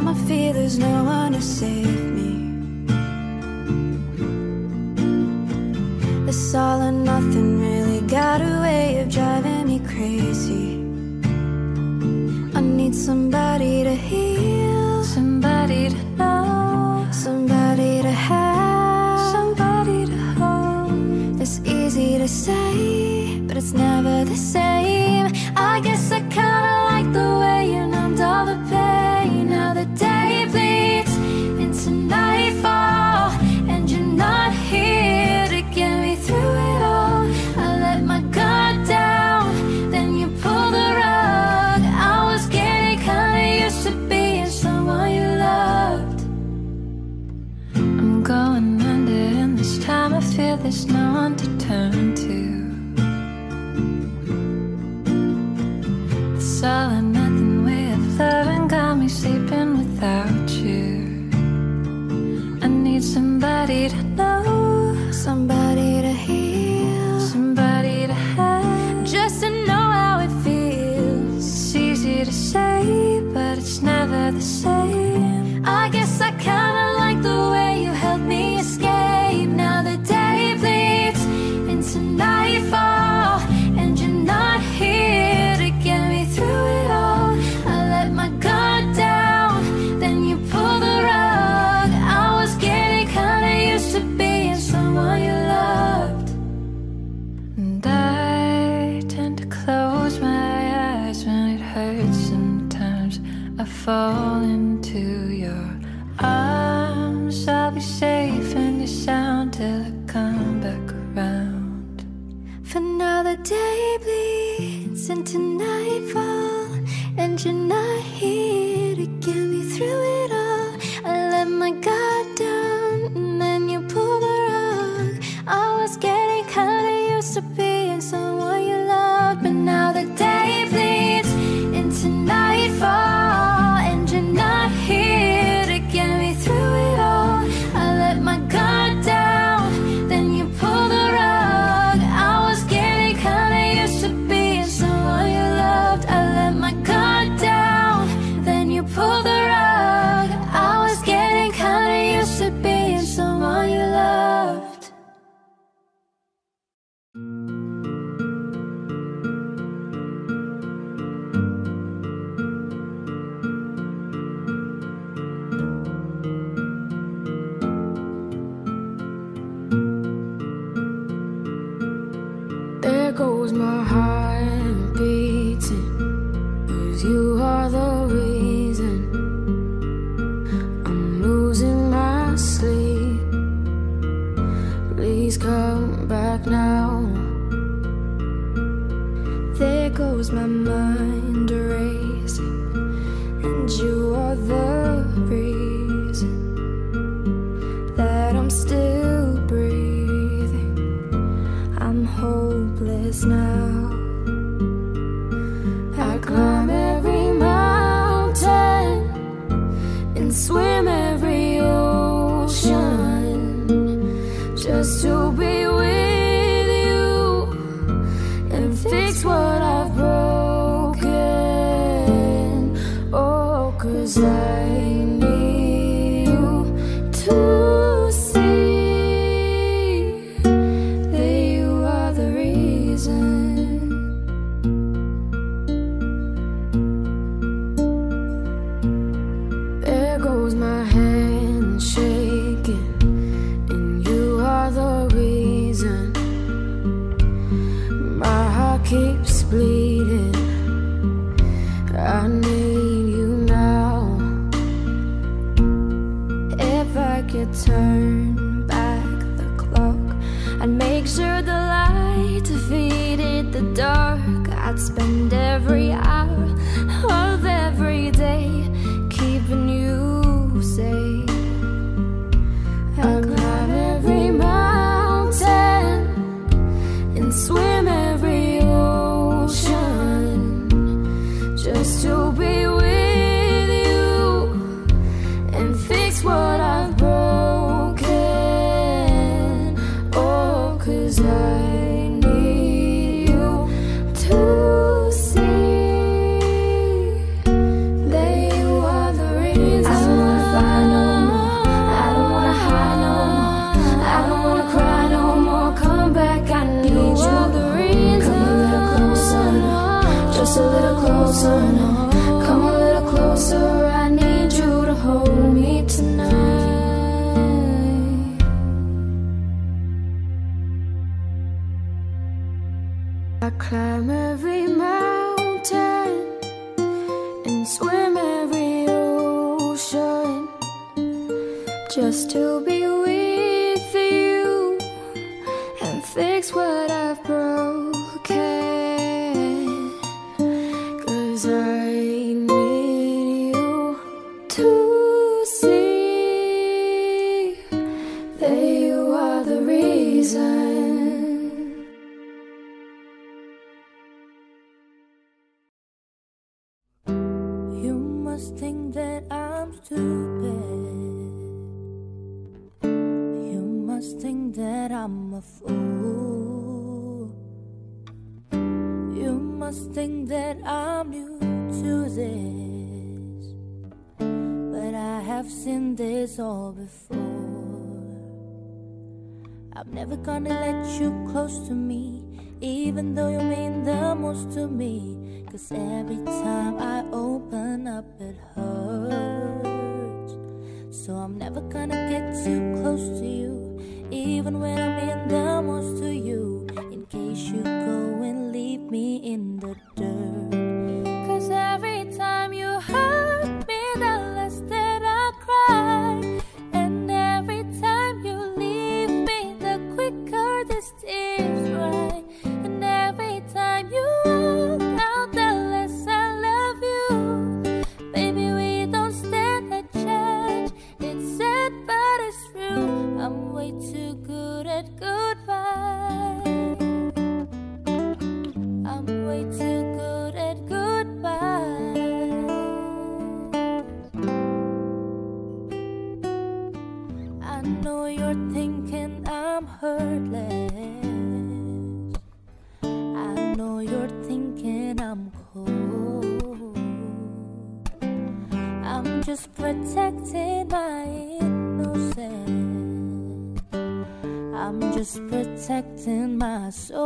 time I feel there's no one to save me. mentioned not here again. I've seen this all before. I'm never gonna let you close to me, even though you mean the most to me. Cause every time I open up, it hurts. So I'm never gonna get too close to you, even when I mean the most to you. In case you go and leave me in So.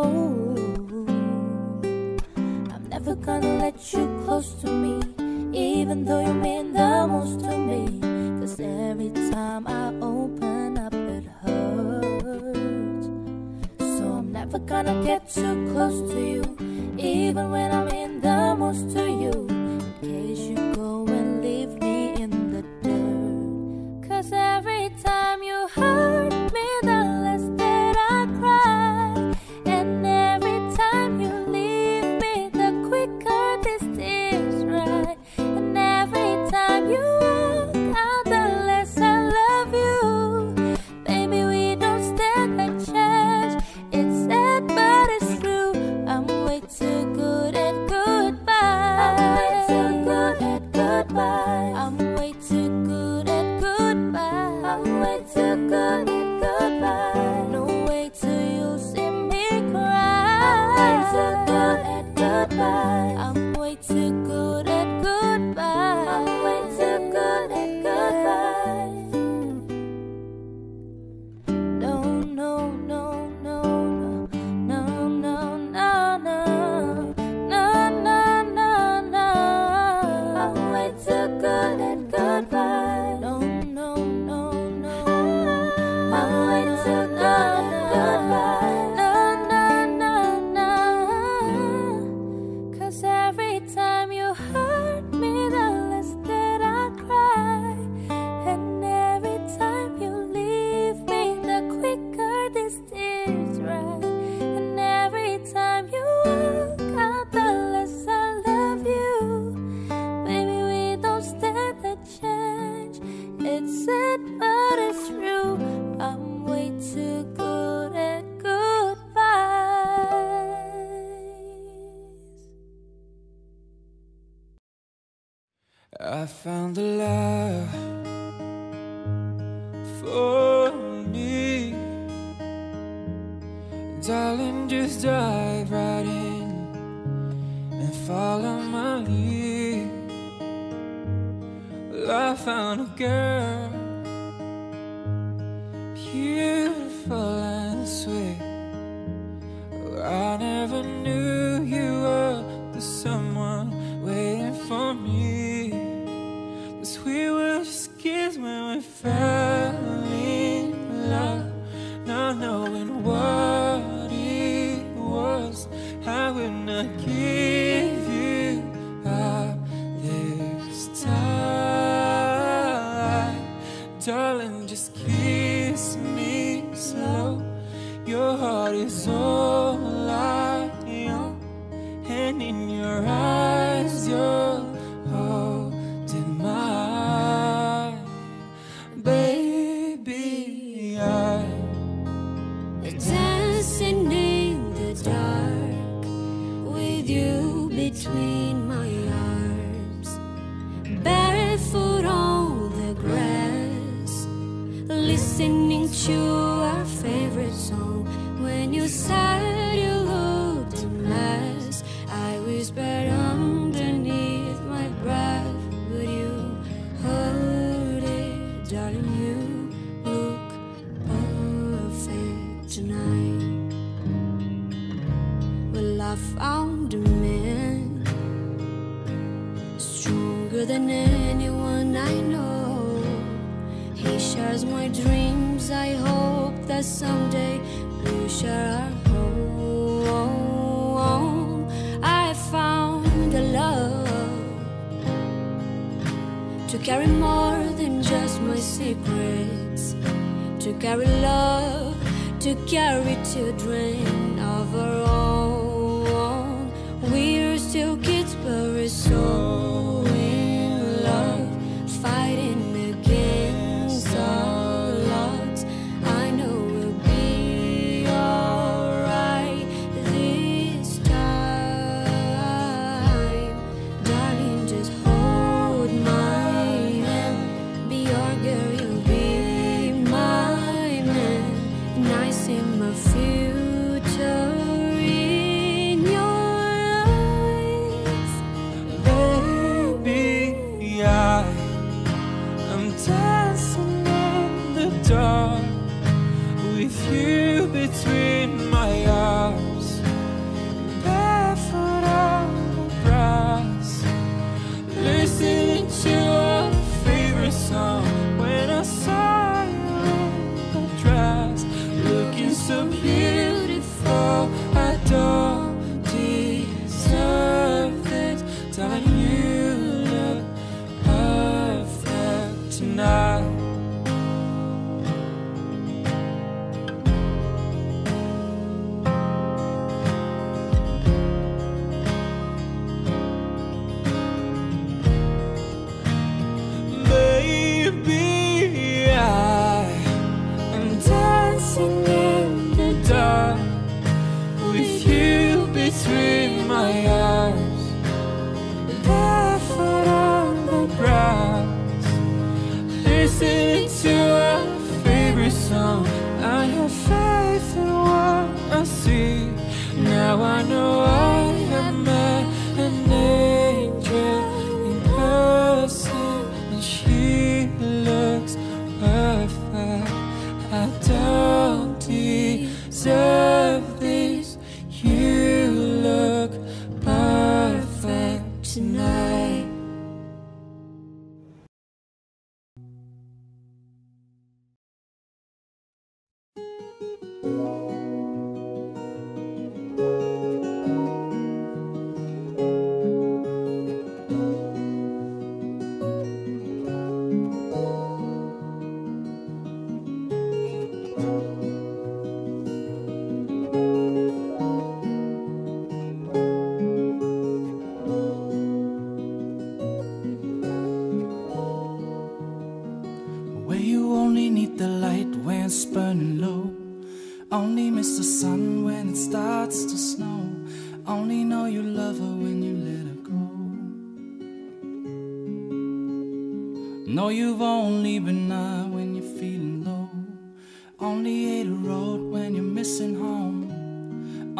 just keep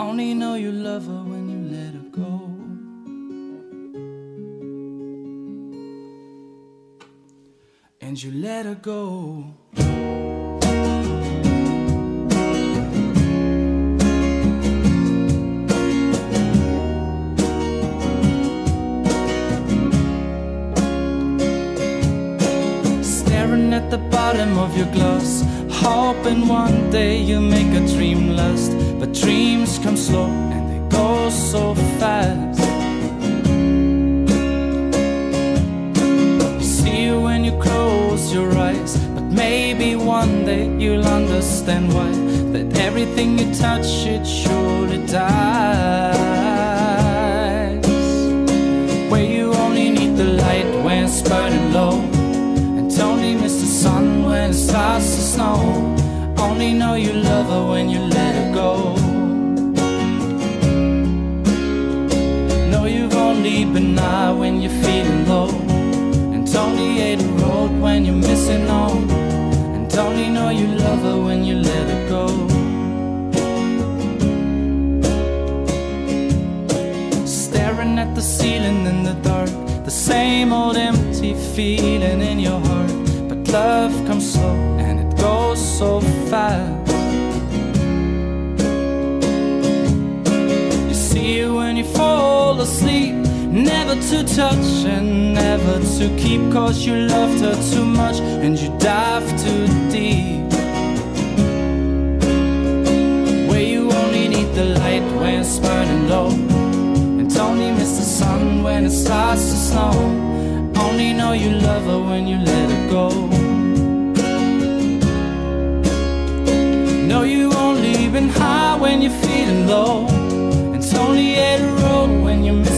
only know you love her when you let her go. And you let her go. Staring at the bottom of your gloves, hoping one day you make a dream last Dreams come slow and they go so fast. You see when you close your eyes, but maybe one day you'll understand why that everything you touch it surely dies. Where you only need the light when it's burning low, and only miss the sun when it starts to snow. Only know you love her when you let been high when you're feeling low, and only hate a road when you're missing home. And only know you love her when you let her go. Staring at the ceiling in the dark, the same old empty feeling in your heart. But love comes slow and it goes so fast. You see it when you fall asleep, never to touch and never to keep. Cause you loved her too much and you dive too deep. Where you only need the light when it's burning low. And only miss the sun when it starts to snow. Only know you love her when you let her go. Know you only been high when you're feeling low. And only hit a road when you're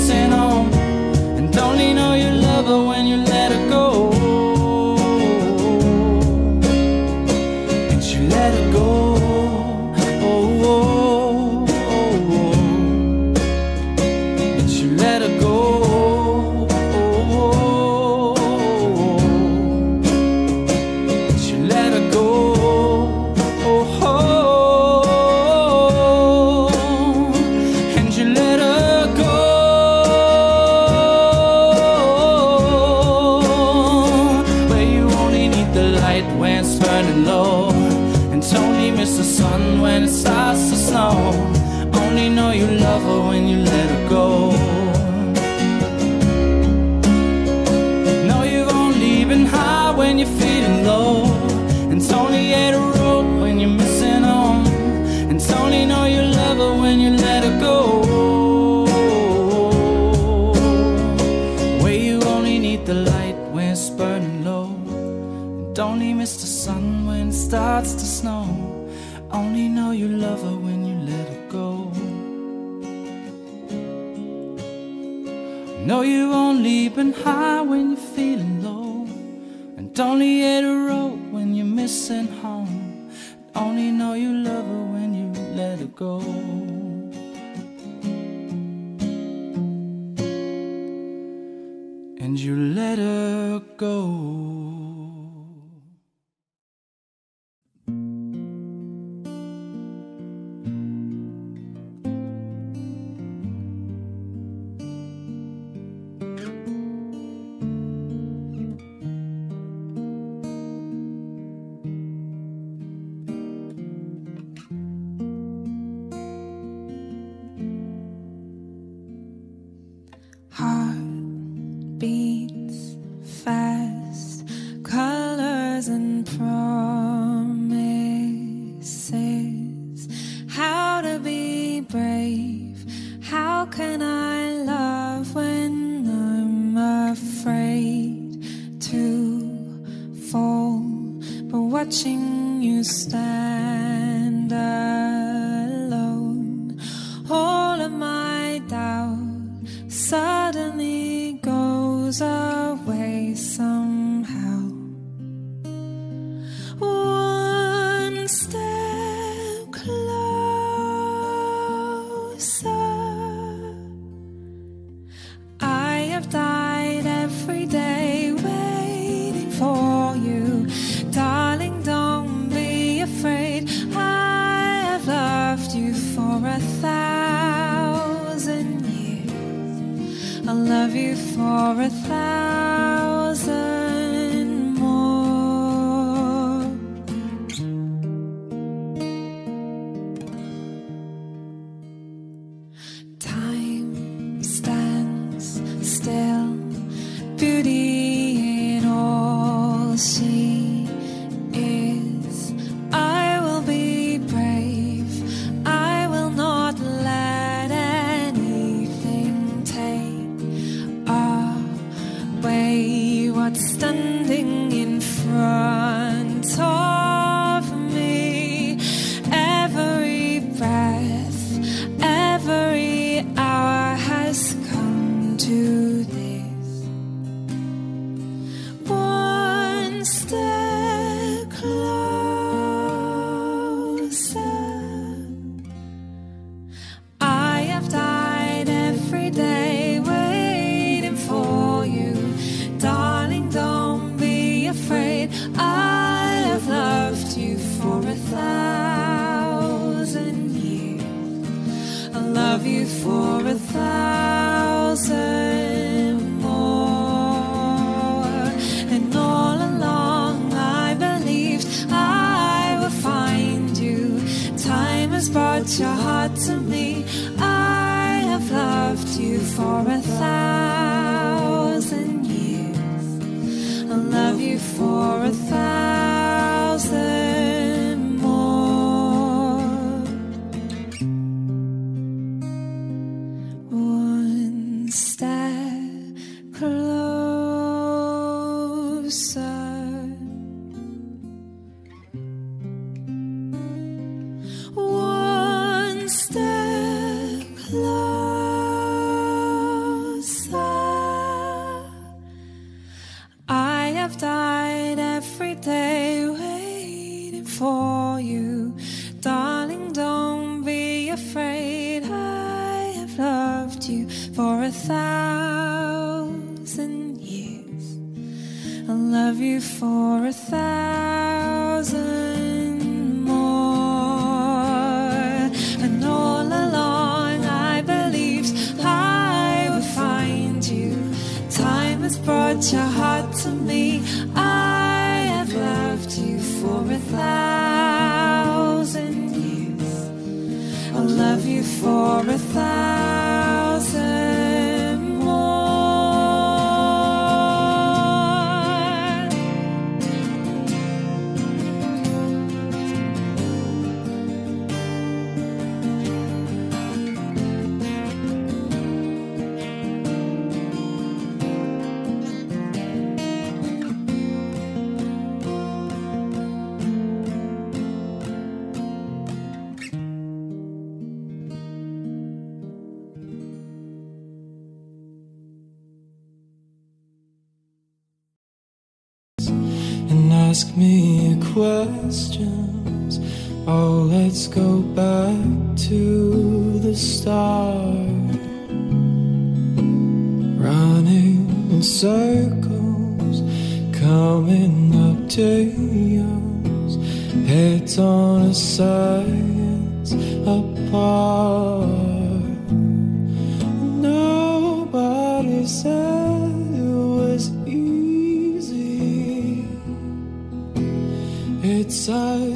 Let's go back to the start. Running in circles, coming up to yours. Heads on a science apart. Nobody said it was easy. It's us.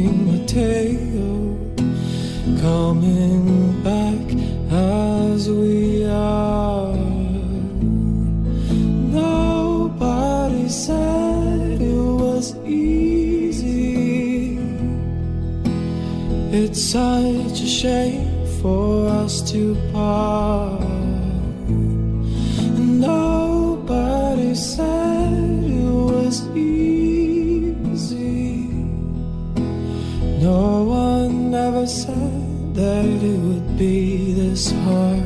King Mateo coming back as we are. Nobody said it was easy. It's such a shame for us to part. be this hard.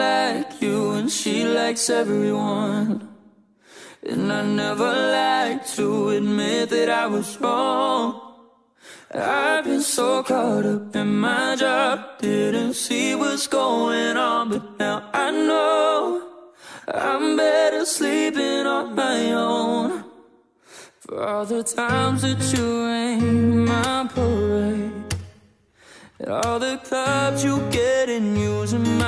Like you and she likes everyone. And I never like to admit that I was wrong. I've been so caught up in my job, didn't see what's going on, but now I know I'm better sleeping on my own. For all the times that you rain my parade. and all the clubs you get in using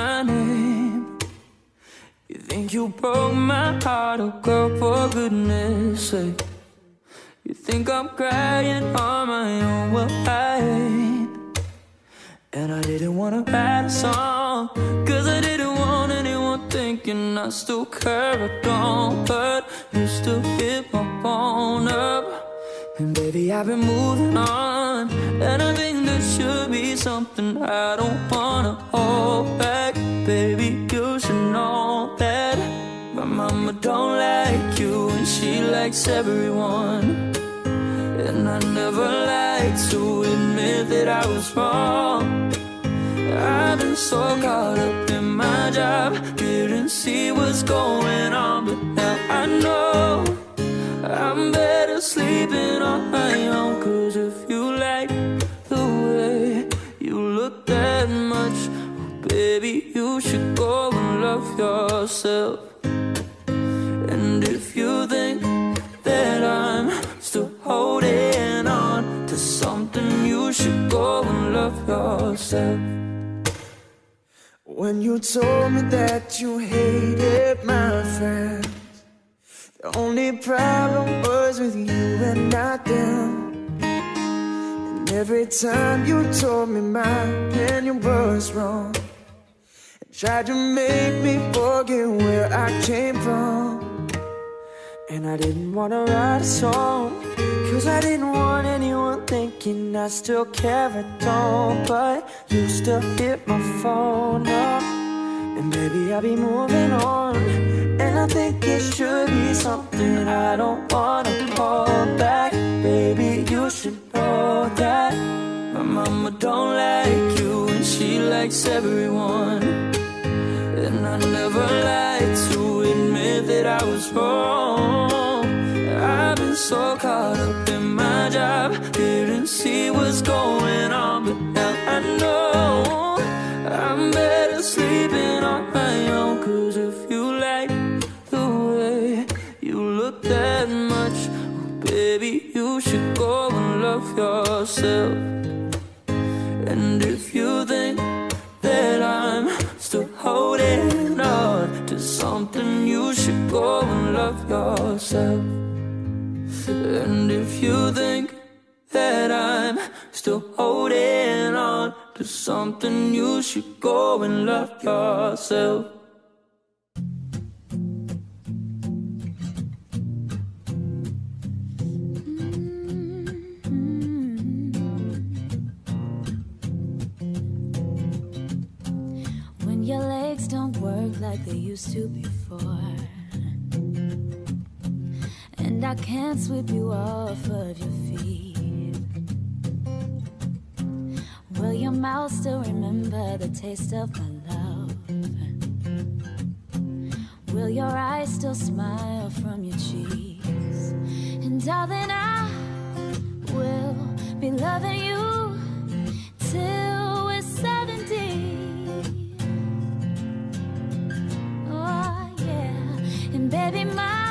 think you broke my heart, oh girl, for goodness sake. You think I'm crying on my own, well I ain't. And I didn't wanna write a song Cause I didn't want anyone thinking I still care, I don't But you still hit my phone up. And baby, I've been moving on. And I think there should be something I don't wanna hold back. Baby, you should know mama don't like you and she likes everyone. And I never like to admit that I was wrong. I've been so caught up in my job Didn't see what's going on But now I know I'm better sleeping on my own. Cause if you like the way you look that much Baby, you should go and love yourself think that I'm still holding on to something You should go and love yourself When you told me that you hated my friends the only problem was with you and not them. And every time you told me my opinion was wrong, and tried to make me forget where I came from. And I didn't wanna write a song, cause I didn't want anyone thinking I still care, at don't. But you still hit my phone up, and baby, I'll be moving on. And I think it should be something I don't wanna hold back Baby, you should know that My mama don't like you and she likes everyone And I never like to admit that I was wrong. I've been so caught up in my job Didn't see what's going on But now I know I'm better sleeping on my own. Cause if you like the way you look that much Baby, you should go and love yourself something You should go and love yourself. And if you think that I'm still holding on to something You should go and love yourself work like they used to before. And I can't sweep you off of your feet. Will your mouth still remember the taste of my love? Will your eyes still smile from your cheeks? And darling, I will be loving you baby, my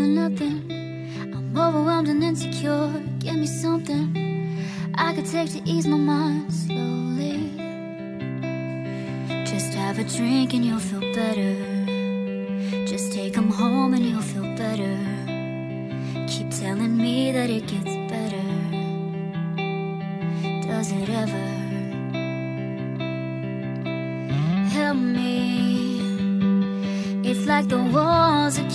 feeling nothing. I'm overwhelmed and insecure. Give me something I could take to ease my mind slowly. Just have a drink and you'll feel better. Just take them home and you'll feel better. Keep telling me that it gets better. Does it ever? Help me. It's like the war.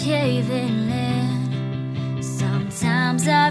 Caving in. Sometimes I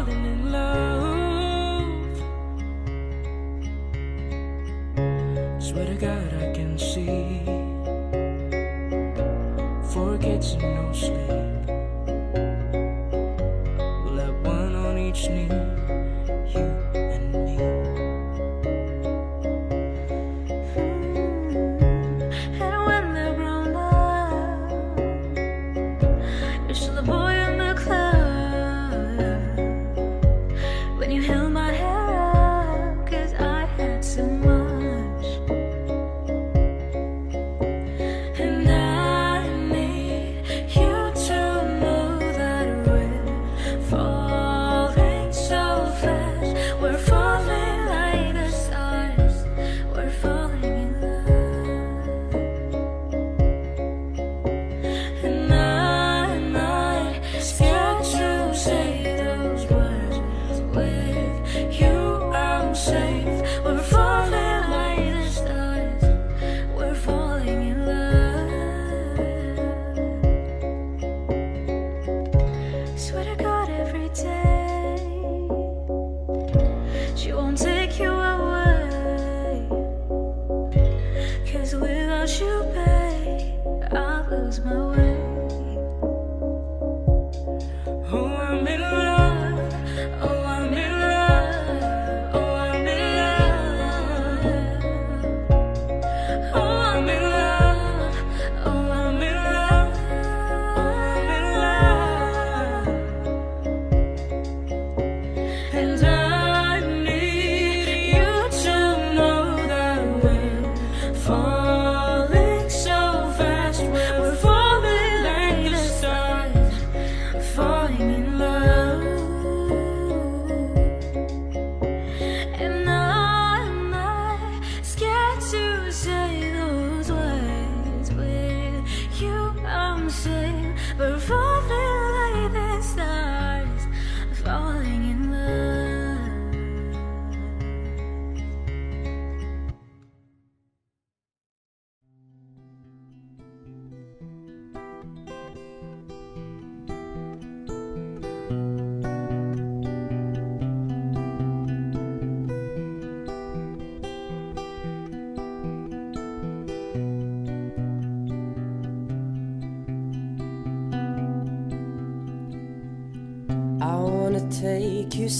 falling in love. Swear to God, I can see. Forget to know.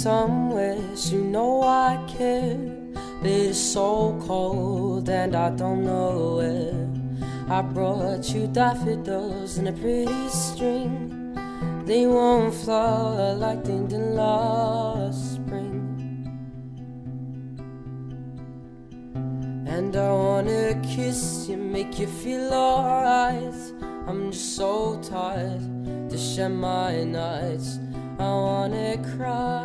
somewhere, you know I care. But it's so cold and I don't know where. I brought you daffodils and a pretty string. They won't flower like they did last spring. And I wanna kiss you, make you feel alright. I'm just so tired to share my nights. I wanna cry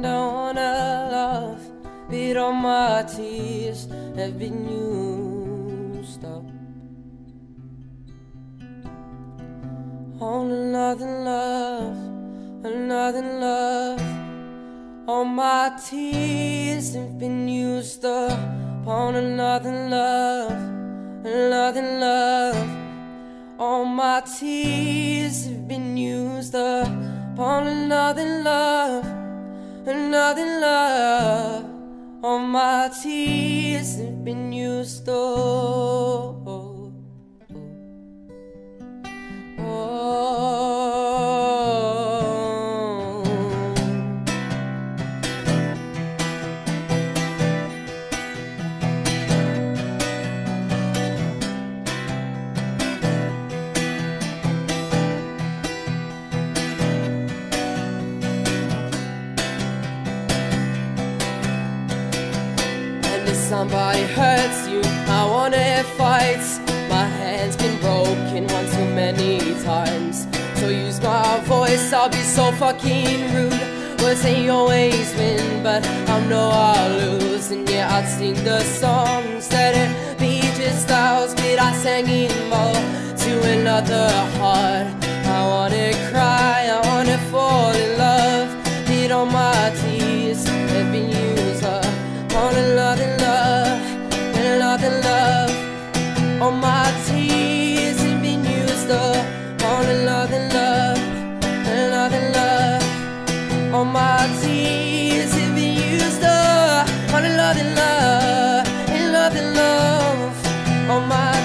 and I wanna laugh, but all my tears have been used up. On another love, another love. All my tears have been used up on another love, another love. All my tears have been used up on another love, another love. All my tears have been used up. Somebody hurts you, I wanna fight. My hand's been broken one too many times. So use my voice, I'll be so fucking rude. Words ain't always win, but I know I'll lose. And yeah, I'd sing the songs that it be just ours, but I sang it more to another heart. I wanna cry, I wanna fall in love. Did all my All my tears have been used up on another love, another love. All my tears have been used up on another love, another love. All my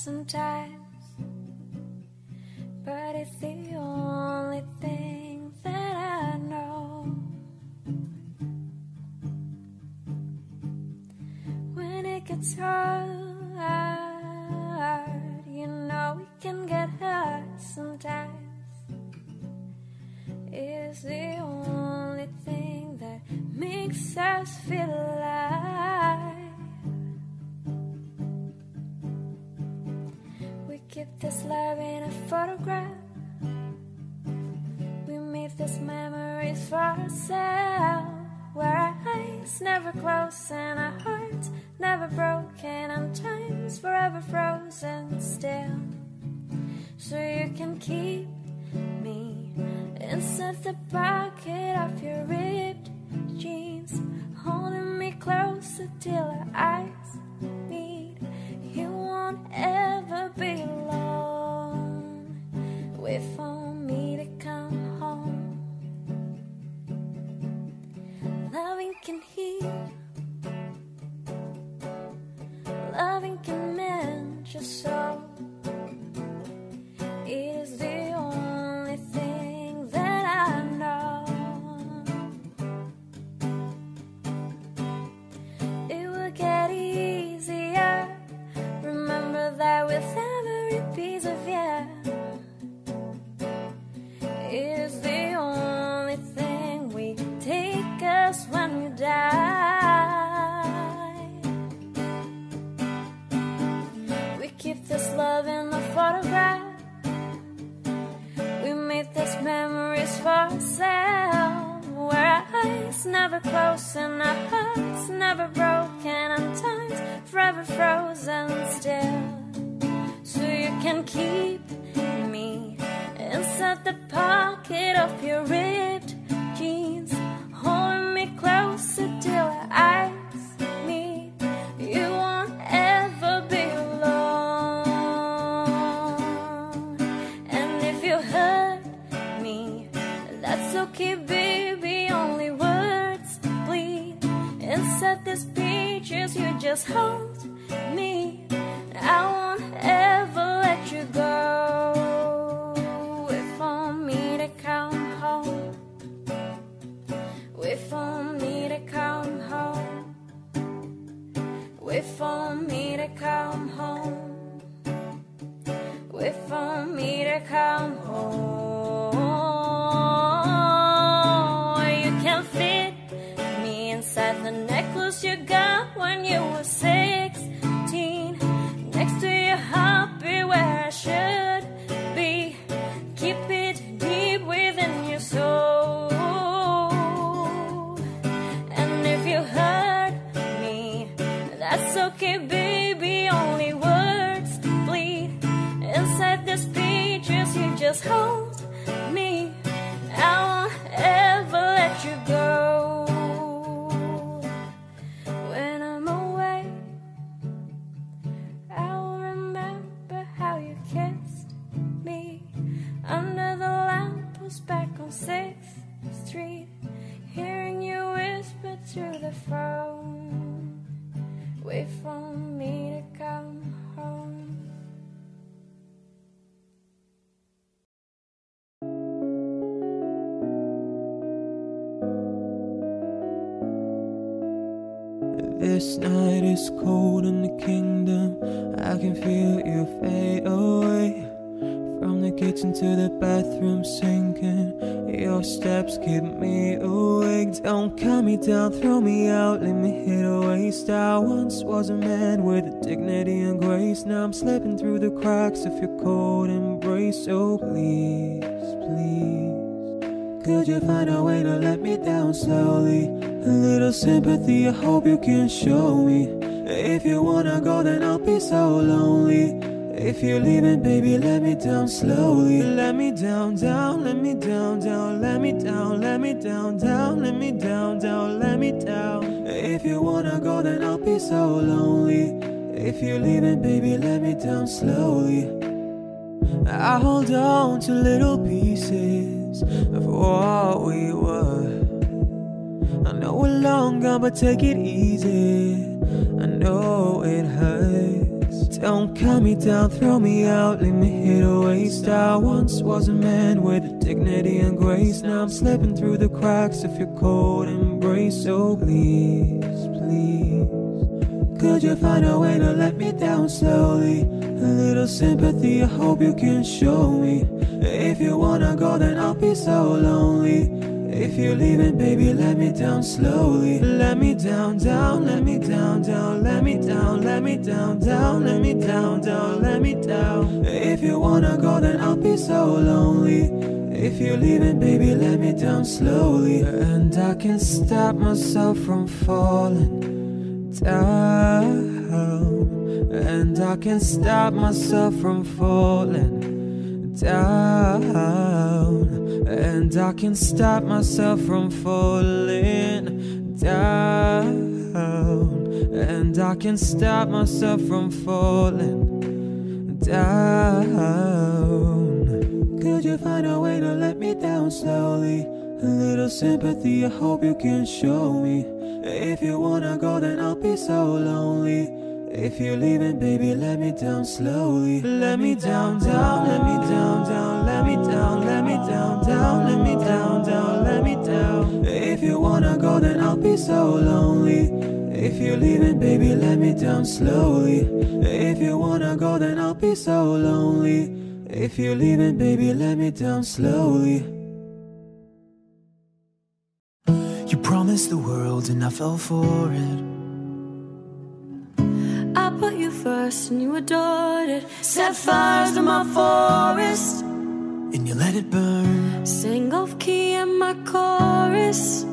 sometimes outside. just so you just hold sympathy, I hope you can show me. If you wanna go, then I'll be so lonely. If you're leaving, baby, let me down slowly. Let me down, down, let me down, down. Let me down, let me down, down. Let me down, down, let me down. If you wanna go, then I'll be so lonely. If you're leaving, baby, let me down slowly. I hold on to little pieces of what we were know we're long gone, but take it easy. I know it hurts. Don't cut me down, throw me out, leave me here to waste. I once was a man with dignity and grace. Now I'm slipping through the cracks of your cold embrace. So please, please. Could you find a way to let me down slowly? A little sympathy, I hope you can show me. If you wanna go, then I'll be so lonely. If you're leaving, baby, let me down slowly. Let me down, down, let me down, down, let me down, let me down, down, let me down, down, let me down. If you wanna go, then I'll be so lonely. If you're leaving, baby, let me down slowly. And I can't stop myself from falling down, and I can't stop myself from falling down, and I can't stop myself from falling down, and I can't stop myself from falling down. Could you find a way to let me down slowly? A little sympathy, I hope you can show me. If you wanna go, then I'll be so lonely. If you're leaving, baby, let me down slowly. Let me down, down, let me down, down, let me down, down, let me down, down, let me down. If you wanna go, then I'll be so lonely. If you're leaving, baby, let me down slowly. If you wanna go, then I'll be so lonely. If you're leaving, baby, let me down slowly. You promised the world and I fell for it. I put you first and you adored it. Set fires to my forest. And you let it burn. Sing off key in my chorus.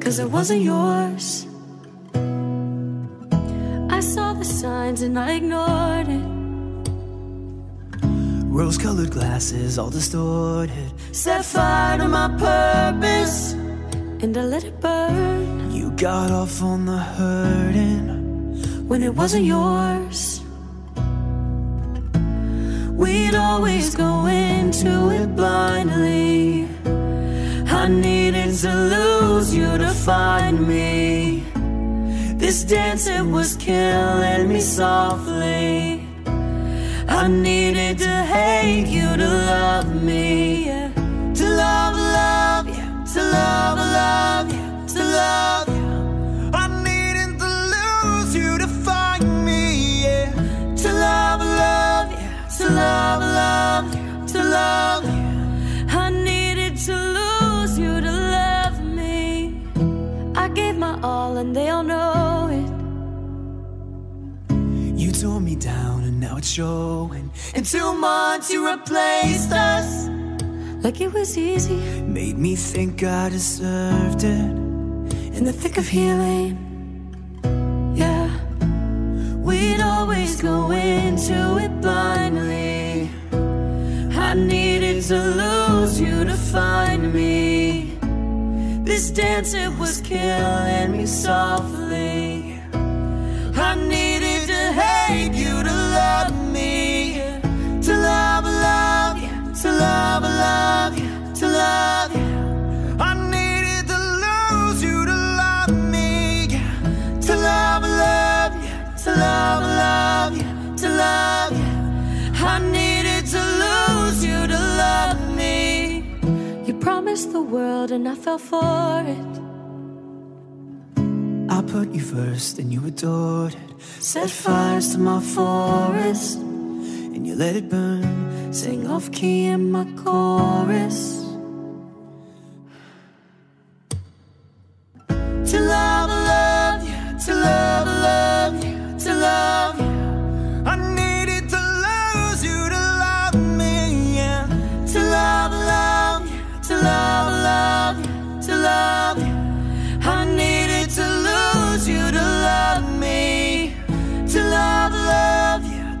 Cause it wasn't yours. I saw the signs and I ignored it. Rose colored glasses, all distorted. Set fire to my purpose. And I let it burn. You got off on the hurting. when it wasn't yours. We'd always go into it blindly. I needed to lose you to find me. This dance, it was killing me softly. I needed to hate you to love me. yeah. Down and. In two months you replaced us. Like it was easy Made me think I deserved it. in the thick of healing. Yeah. We'd always go into it blindly. I needed to lose you to find me. This dance, it was killing me softly. Promised the world and I fell for it. I put you first and you adored it. Set fires to my forest. And you let it burn. Sing off key in my chorus. To love, love you. To love, love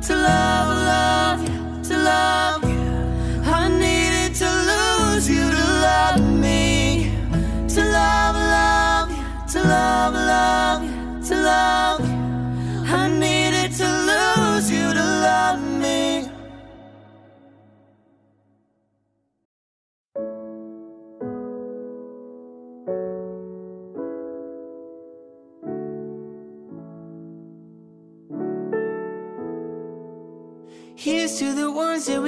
to love, love you, to love you. I needed to lose you to love me, to love, love you, to love, love you, to love you. I need.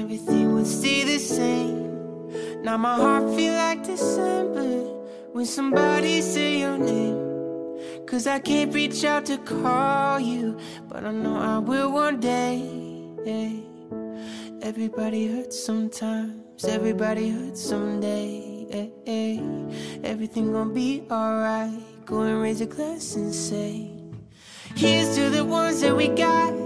everything would stay the same. Now my heart feel like December when somebody say your name. Cause I can't reach out to call you, but I know I will one day. Everybody hurts sometimes, everybody hurts someday. Everything gonna be alright. Go and raise a glass and say, Here's to the ones that we got.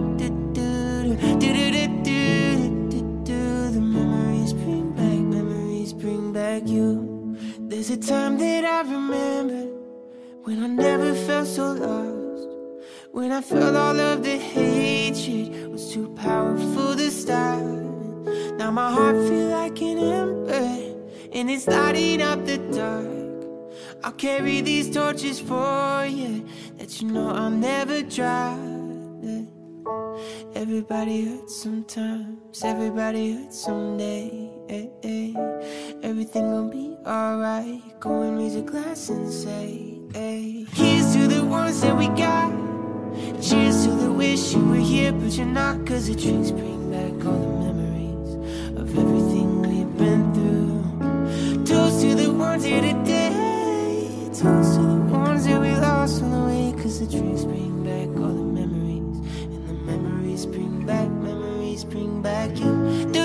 There's a time that I remember when I never felt so lost. When I felt all of the hatred was too powerful to stop. Now my heart feel like an ember, and it's lighting up the dark. I'll carry these torches for you, that you know I'll never drop. Everybody hurts sometimes, everybody hurts someday. eh, eh. Everything gonna be alright. Go and raise a glass and say, hey. Here's to the ones that we got. Cheers to the wish you were here, but you're not. Cause the drinks bring back all the memories of everything we've been through. Toast to the ones here today. Toast to the ones that we lost on the way. Cause the drinks bring bring back memories bring back you.